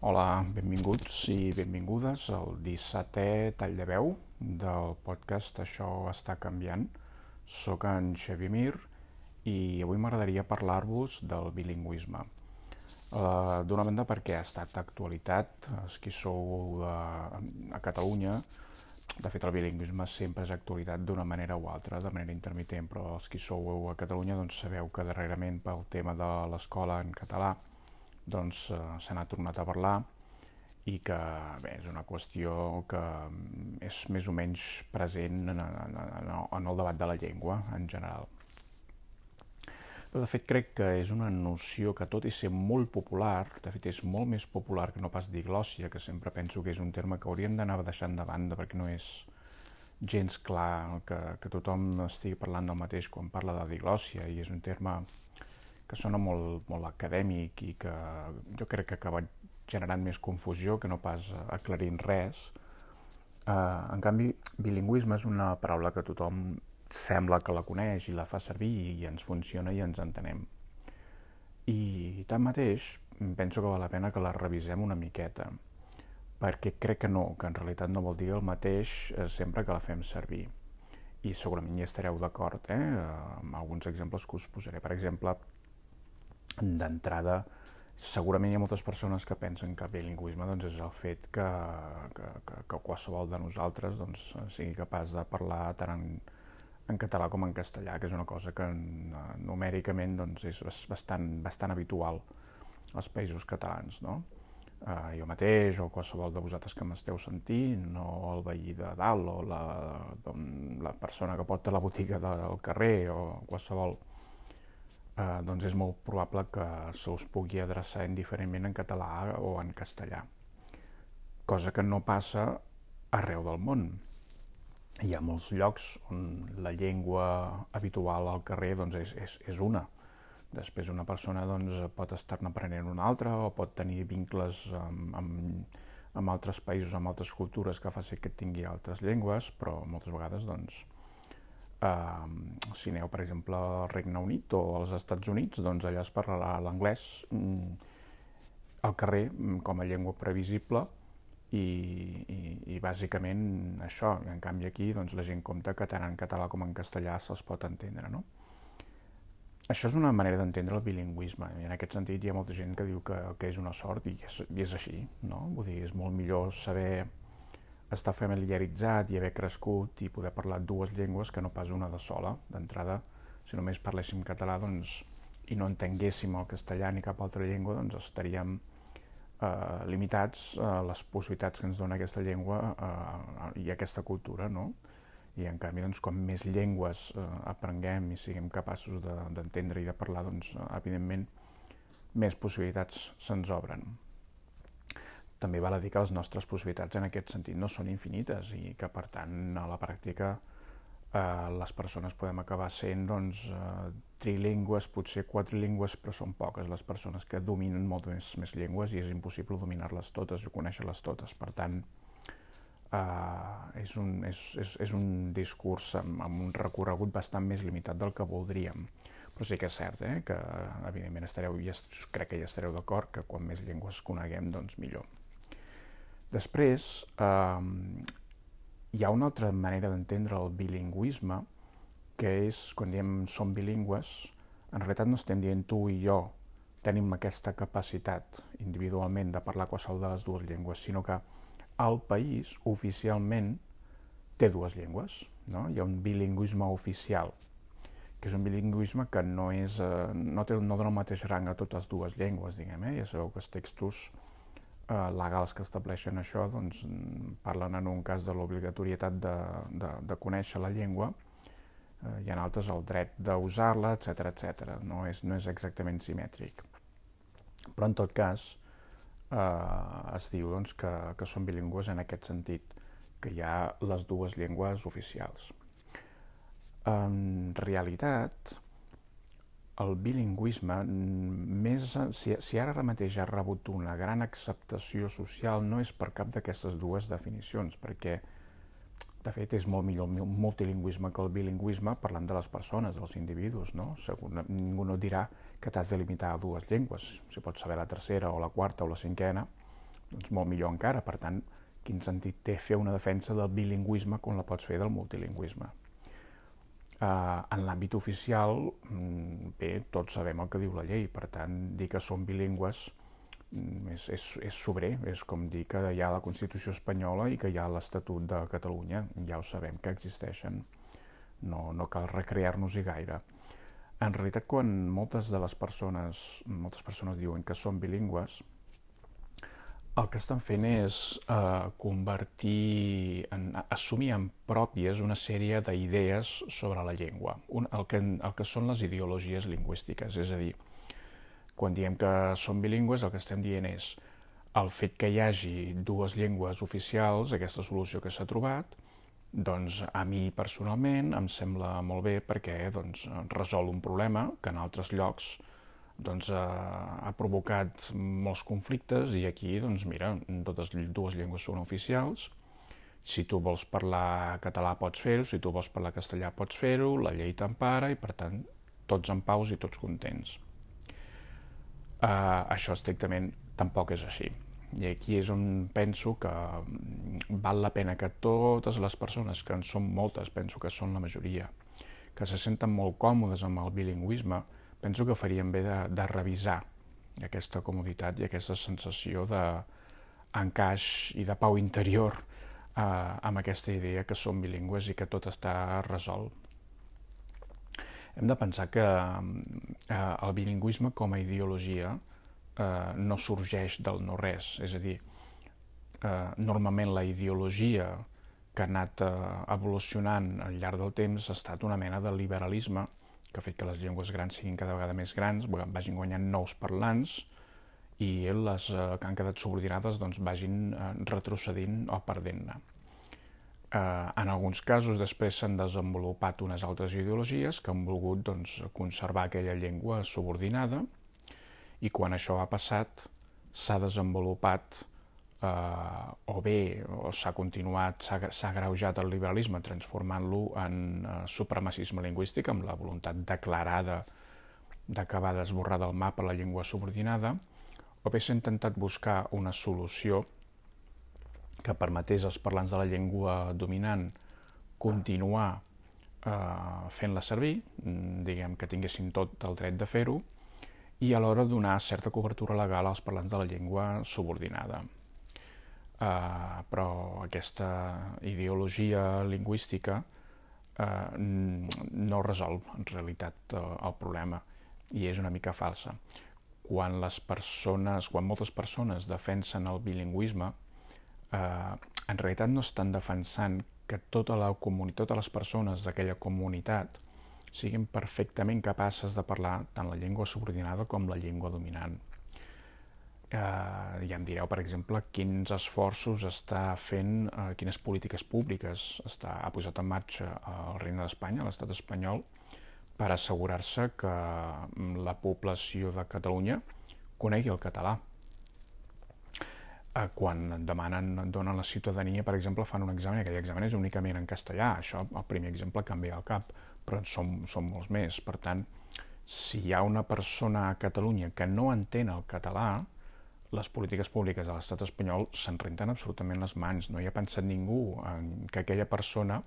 Hola, benvinguts i benvingudes al 17è tall de veu del podcast Això està canviant. Soc en Xavier Mir i avui m'agradaria parlar-vos del bilingüisme. Uh, D'una banda perquè ha estat actualitat, els qui sou de, a Catalunya, de fet el bilingüisme sempre és actualitat d'una manera o altra, de manera intermitent, però els qui sou a Catalunya doncs sabeu que darrerament pel tema de l'escola en català doncs eh, se n'ha tornat a parlar i que bé, és una qüestió que és més o menys present en, en, en, en el debat de la llengua en general. Però de fet crec que és una noció que tot i ser molt popular, de fet és molt més popular que no pas diglòssia, que sempre penso que és un terme que hauríem d'anar deixant de banda perquè no és gens clar que, que tothom estigui parlant del mateix quan parla de diglòssia i és un terme que sona molt, molt acadèmic i que jo crec que ha acabat generant més confusió que no pas aclarint res. Uh, en canvi, bilingüisme és una paraula que tothom sembla que la coneix i la fa servir i ens funciona i ens entenem. I tanmateix, penso que val la pena que la revisem una miqueta, perquè crec que no, que en realitat no vol dir el mateix eh, sempre que la fem servir. I segurament hi estareu d'acord, eh? amb alguns exemples que us posaré. Per exemple, d'entrada, segurament hi ha moltes persones que pensen que bilingüisme doncs, és el fet que, que, que, que qualsevol de nosaltres doncs, sigui capaç de parlar tant en, en català com en castellà, que és una cosa que numèricament doncs, és bastant, bastant habitual als països catalans. No? Uh, jo mateix o qualsevol de vosaltres que m'esteu sentint o el veí de dalt o la, la persona que porta la botiga del carrer o qualsevol eh, doncs és molt probable que se us pugui adreçar indiferentment en català o en castellà. Cosa que no passa arreu del món. Hi ha molts llocs on la llengua habitual al carrer doncs, és, és, és una. Després una persona doncs, pot estar-ne aprenent una altra o pot tenir vincles amb, amb, amb altres països, amb altres cultures que faci que tingui altres llengües, però moltes vegades doncs, Uh, si aneu, per exemple, al Regne Unit o als Estats Units, doncs allà es parlarà l'anglès mm, al carrer mm, com a llengua previsible i, i, i bàsicament això. En canvi aquí doncs, la gent compta que tant en català com en castellà se'ls pot entendre. No? Això és una manera d'entendre el bilingüisme i en aquest sentit hi ha molta gent que diu que, que és una sort i és, i és així. No? Vull dir, és molt millor saber estar familiaritzat i haver crescut i poder parlar dues llengües que no pas una de sola. D'entrada, si només parléssim català doncs, i no entenguéssim el castellà ni cap altra llengua, doncs estaríem eh, limitats a les possibilitats que ens dona aquesta llengua eh, i aquesta cultura, no? I en canvi, doncs, com més llengües eh, aprenguem i siguem capaços d'entendre de, i de parlar, doncs, evidentment, més possibilitats se'ns obren també val a dir que les nostres possibilitats en aquest sentit no són infinites i que, per tant, a la pràctica eh, les persones podem acabar sent doncs, eh, trilingües, potser quatrilingües, però són poques les persones que dominen molt més, més llengües i és impossible dominar-les totes o conèixer-les totes. Per tant, eh, és, un, és, és, és un discurs amb, amb un recorregut bastant més limitat del que voldríem. Però sí que és cert eh, que, evidentment, estareu, i crec que ja estareu d'acord que quan més llengües coneguem, doncs millor. Després, eh, hi ha una altra manera d'entendre el bilingüisme, que és, quan diem som bilingües, en realitat no estem dient tu i jo tenim aquesta capacitat individualment de parlar qualsevol de les dues llengües, sinó que el país oficialment té dues llengües. No? Hi ha un bilingüisme oficial, que és un bilingüisme que no, és, eh, no, té, no dona el mateix rang a totes dues llengües, diguem, eh? ja sabeu que els textos legals que estableixen això doncs, parlen en un cas de l'obligatorietat de, de, de conèixer la llengua eh, i en altres el dret d'usar-la, etc etc. No, és, no és exactament simètric. Però en tot cas eh, es diu doncs, que, que són bilingües en aquest sentit, que hi ha les dues llengües oficials. En realitat, el bilingüisme, més, si, si ara mateix ha rebut una gran acceptació social, no és per cap d'aquestes dues definicions, perquè de fet és molt millor el multilingüisme que el bilingüisme parlant de les persones, dels individus, no? Segur, ningú no dirà que t'has de limitar a dues llengües, si pots saber la tercera o la quarta o la cinquena, Doncs molt millor encara, per tant, quin sentit té fer una defensa del bilingüisme quan la pots fer del multilingüisme. Uh, en l'àmbit oficial, mm, bé, tots sabem el que diu la llei, per tant, dir que som bilingües mm, és, és, és sobrer, és com dir que hi ha la Constitució espanyola i que hi ha l'Estatut de Catalunya, ja ho sabem que existeixen, no, no cal recrear-nos-hi gaire. En realitat, quan moltes de les persones, moltes persones diuen que són bilingües, el que estan fent és eh, convertir, en, assumir en pròpies una sèrie d'idees sobre la llengua, un, el, que, el que són les ideologies lingüístiques. És a dir, quan diem que som bilingües, el que estem dient és el fet que hi hagi dues llengües oficials, aquesta solució que s'ha trobat, doncs a mi personalment em sembla molt bé perquè doncs, resol un problema que en altres llocs doncs, ha, ha provocat molts conflictes i aquí, doncs, mira, totes dues llengües són oficials. Si tu vols parlar català pots fer-ho, si tu vols parlar castellà pots fer-ho, la llei t'empara i, per tant, tots en paus i tots contents. Uh, això estrictament tampoc és així. I aquí és on penso que mm, val la pena que totes les persones, que en són moltes, penso que són la majoria, que se senten molt còmodes amb el bilingüisme, penso que faríem bé de, de revisar aquesta comoditat i aquesta sensació d'encaix i de pau interior eh, amb aquesta idea que som bilingües i que tot està resolt. Hem de pensar que eh, el bilingüisme com a ideologia eh, no sorgeix del no-res, és a dir, eh, normalment la ideologia que ha anat eh, evolucionant al llarg del temps ha estat una mena de liberalisme que ha fet que les llengües grans siguin cada vegada més grans, vagin guanyant nous parlants i les eh, que han quedat subordinades doncs, vagin eh, retrocedint o perdent-ne. Eh, en alguns casos després s'han desenvolupat unes altres ideologies que han volgut doncs, conservar aquella llengua subordinada i quan això ha passat s'ha desenvolupat eh, o bé s'ha continuat, s'ha greujat el liberalisme transformant-lo en eh, supremacisme lingüístic amb la voluntat declarada d'acabar d'esborrar del mapa la llengua subordinada, o bé s'ha intentat buscar una solució que permetés als parlants de la llengua dominant continuar eh, fent-la servir, mm, diguem que tinguessin tot el dret de fer-ho, i alhora donar certa cobertura legal als parlants de la llengua subordinada. Uh, però aquesta ideologia lingüística uh, no resol en realitat uh, el problema i és una mica falsa. Quan les persones, quan moltes persones defensen el bilingüisme, uh, en realitat no estan defensant que tota la comunitat, totes les persones d'aquella comunitat siguin perfectament capaces de parlar tant la llengua subordinada com la llengua dominant eh, ja em direu, per exemple, quins esforços està fent, eh, quines polítiques públiques està, ha posat en marxa el Regne d'Espanya, l'estat espanyol, per assegurar-se que mm, la població de Catalunya conegui el català. Eh, quan demanen, donen la ciutadania, per exemple, fan un examen aquell examen és únicament en castellà. Això, el primer exemple, canvia el cap, però som, som molts més. Per tant, si hi ha una persona a Catalunya que no entén el català, les polítiques públiques de l'estat espanyol se'n renten absolutament les mans. No hi ha pensat ningú en que aquella persona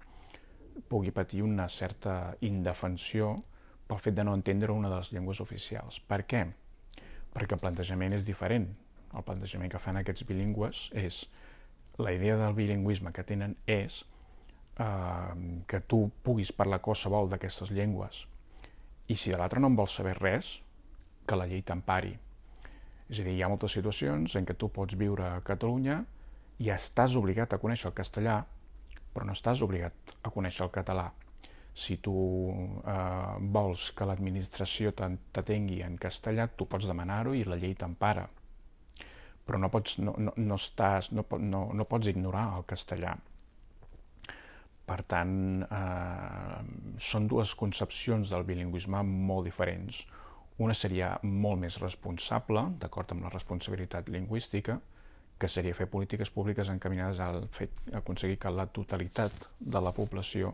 pugui patir una certa indefensió pel fet de no entendre una de les llengües oficials. Per què? Perquè el plantejament és diferent. El plantejament que fan aquests bilingües és... La idea del bilingüisme que tenen és eh, que tu puguis parlar qualsevol d'aquestes llengües i si de l'altre no en vols saber res, que la llei t'empari és a dir, hi ha moltes situacions en què tu pots viure a Catalunya i estàs obligat a conèixer el castellà, però no estàs obligat a conèixer el català. Si tu eh, vols que l'administració t'atengui en castellà, tu pots demanar-ho i la llei t'empara. Però no pots, no, no, no, estàs, no, no, no pots ignorar el castellà. Per tant, eh, són dues concepcions del bilingüisme molt diferents una seria molt més responsable, d'acord amb la responsabilitat lingüística, que seria fer polítiques públiques encaminades al fet aconseguir que la totalitat de la població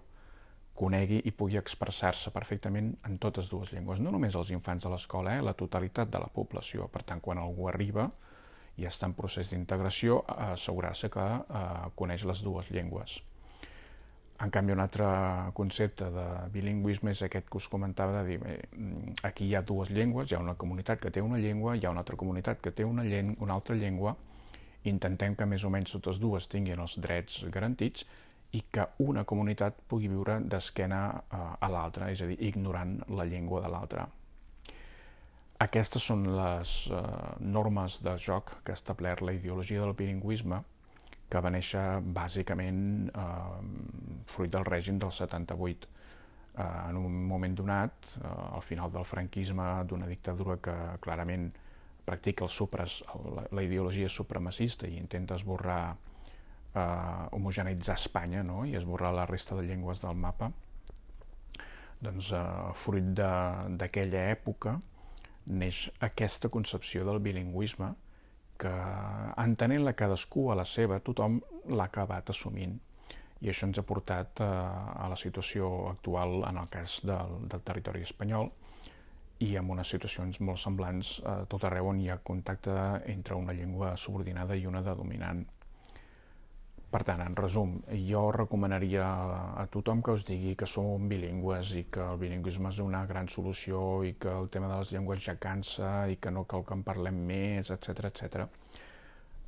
conegui i pugui expressar-se perfectament en totes dues llengües, no només els infants de l'escola, eh? la totalitat de la població. Per tant, quan algú arriba i està en procés d'integració, assegurar-se que eh, coneix les dues llengües. En canvi, un altre concepte de bilingüisme és aquest que us comentava de dir, aquí hi ha dues llengües, hi ha una comunitat que té una llengua, hi ha una altra comunitat que té una, llengua, una altra llengua, intentem que més o menys totes dues tinguin els drets garantits i que una comunitat pugui viure d'esquena eh, a l'altra, és a dir, ignorant la llengua de l'altra. Aquestes són les eh, normes de joc que ha establert la ideologia del bilingüisme, que va néixer bàsicament eh, fruit del règim del 78. Eh, en un moment donat, eh, al final del franquisme, d'una dictadura que clarament practica el supres, la, la ideologia supremacista i intenta esborrar, eh, homogeneitzar Espanya no? i esborrar la resta de llengües del mapa, doncs, eh, fruit d'aquella època, neix aquesta concepció del bilingüisme que, entenent-la cadascú a la seva, tothom l'ha acabat assumint. I això ens ha portat a, eh, a la situació actual en el cas del, del territori espanyol i amb unes situacions molt semblants a eh, tot arreu on hi ha contacte entre una llengua subordinada i una de dominant. Per tant, en resum, jo recomanaria a tothom que us digui que som bilingües i que el bilingüisme és una gran solució i que el tema de les llengües ja cansa i que no cal que en parlem més, etc etc.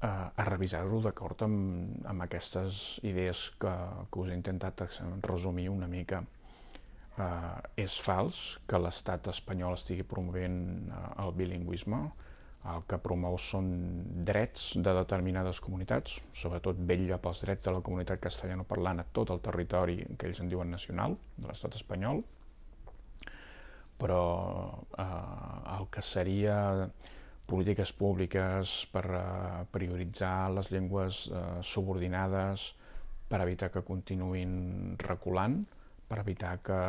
Eh, a revisar-ho d'acord amb, amb aquestes idees que, que us he intentat resumir una mica. Eh, és fals que l'estat espanyol estigui promovent eh, el bilingüisme, el que promou són drets de determinades comunitats, sobretot vella pels drets de la comunitat castellanoparlant a tot el territori que ells en diuen nacional, de l'estat espanyol, però eh, el que seria polítiques públiques per eh, prioritzar les llengües eh, subordinades, per evitar que continuïn reculant, per evitar que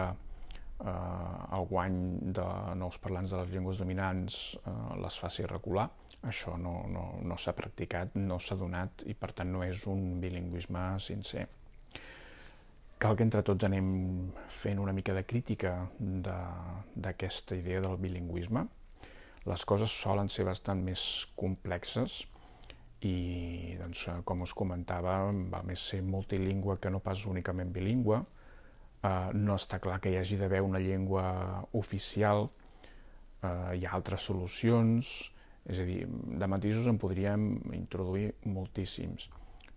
eh, el guany de nous parlants de les llengües dominants eh, les faci recular. Això no, no, no s'ha practicat, no s'ha donat i per tant no és un bilingüisme sincer. Cal que entre tots anem fent una mica de crítica d'aquesta idea del bilingüisme. Les coses solen ser bastant més complexes i, doncs, com us comentava, va més ser multilingüe que no pas únicament bilingüe, Uh, no està clar que hi hagi d'haver una llengua oficial, uh, hi ha altres solucions, és a dir, de matisos en podríem introduir moltíssims,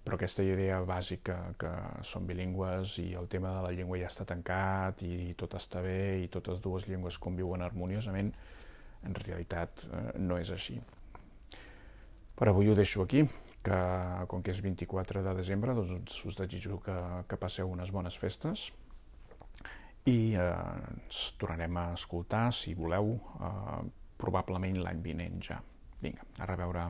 però aquesta idea bàsica que són bilingües i el tema de la llengua ja està tancat i tot està bé i totes dues llengües conviuen harmoniosament, en realitat uh, no és així. Per avui ho deixo aquí, que com que és 24 de desembre, doncs us desitjo que, que passeu unes bones festes, i eh, ens tornarem a escoltar, si voleu, eh, probablement l'any vinent ja. Vinga, a reveure.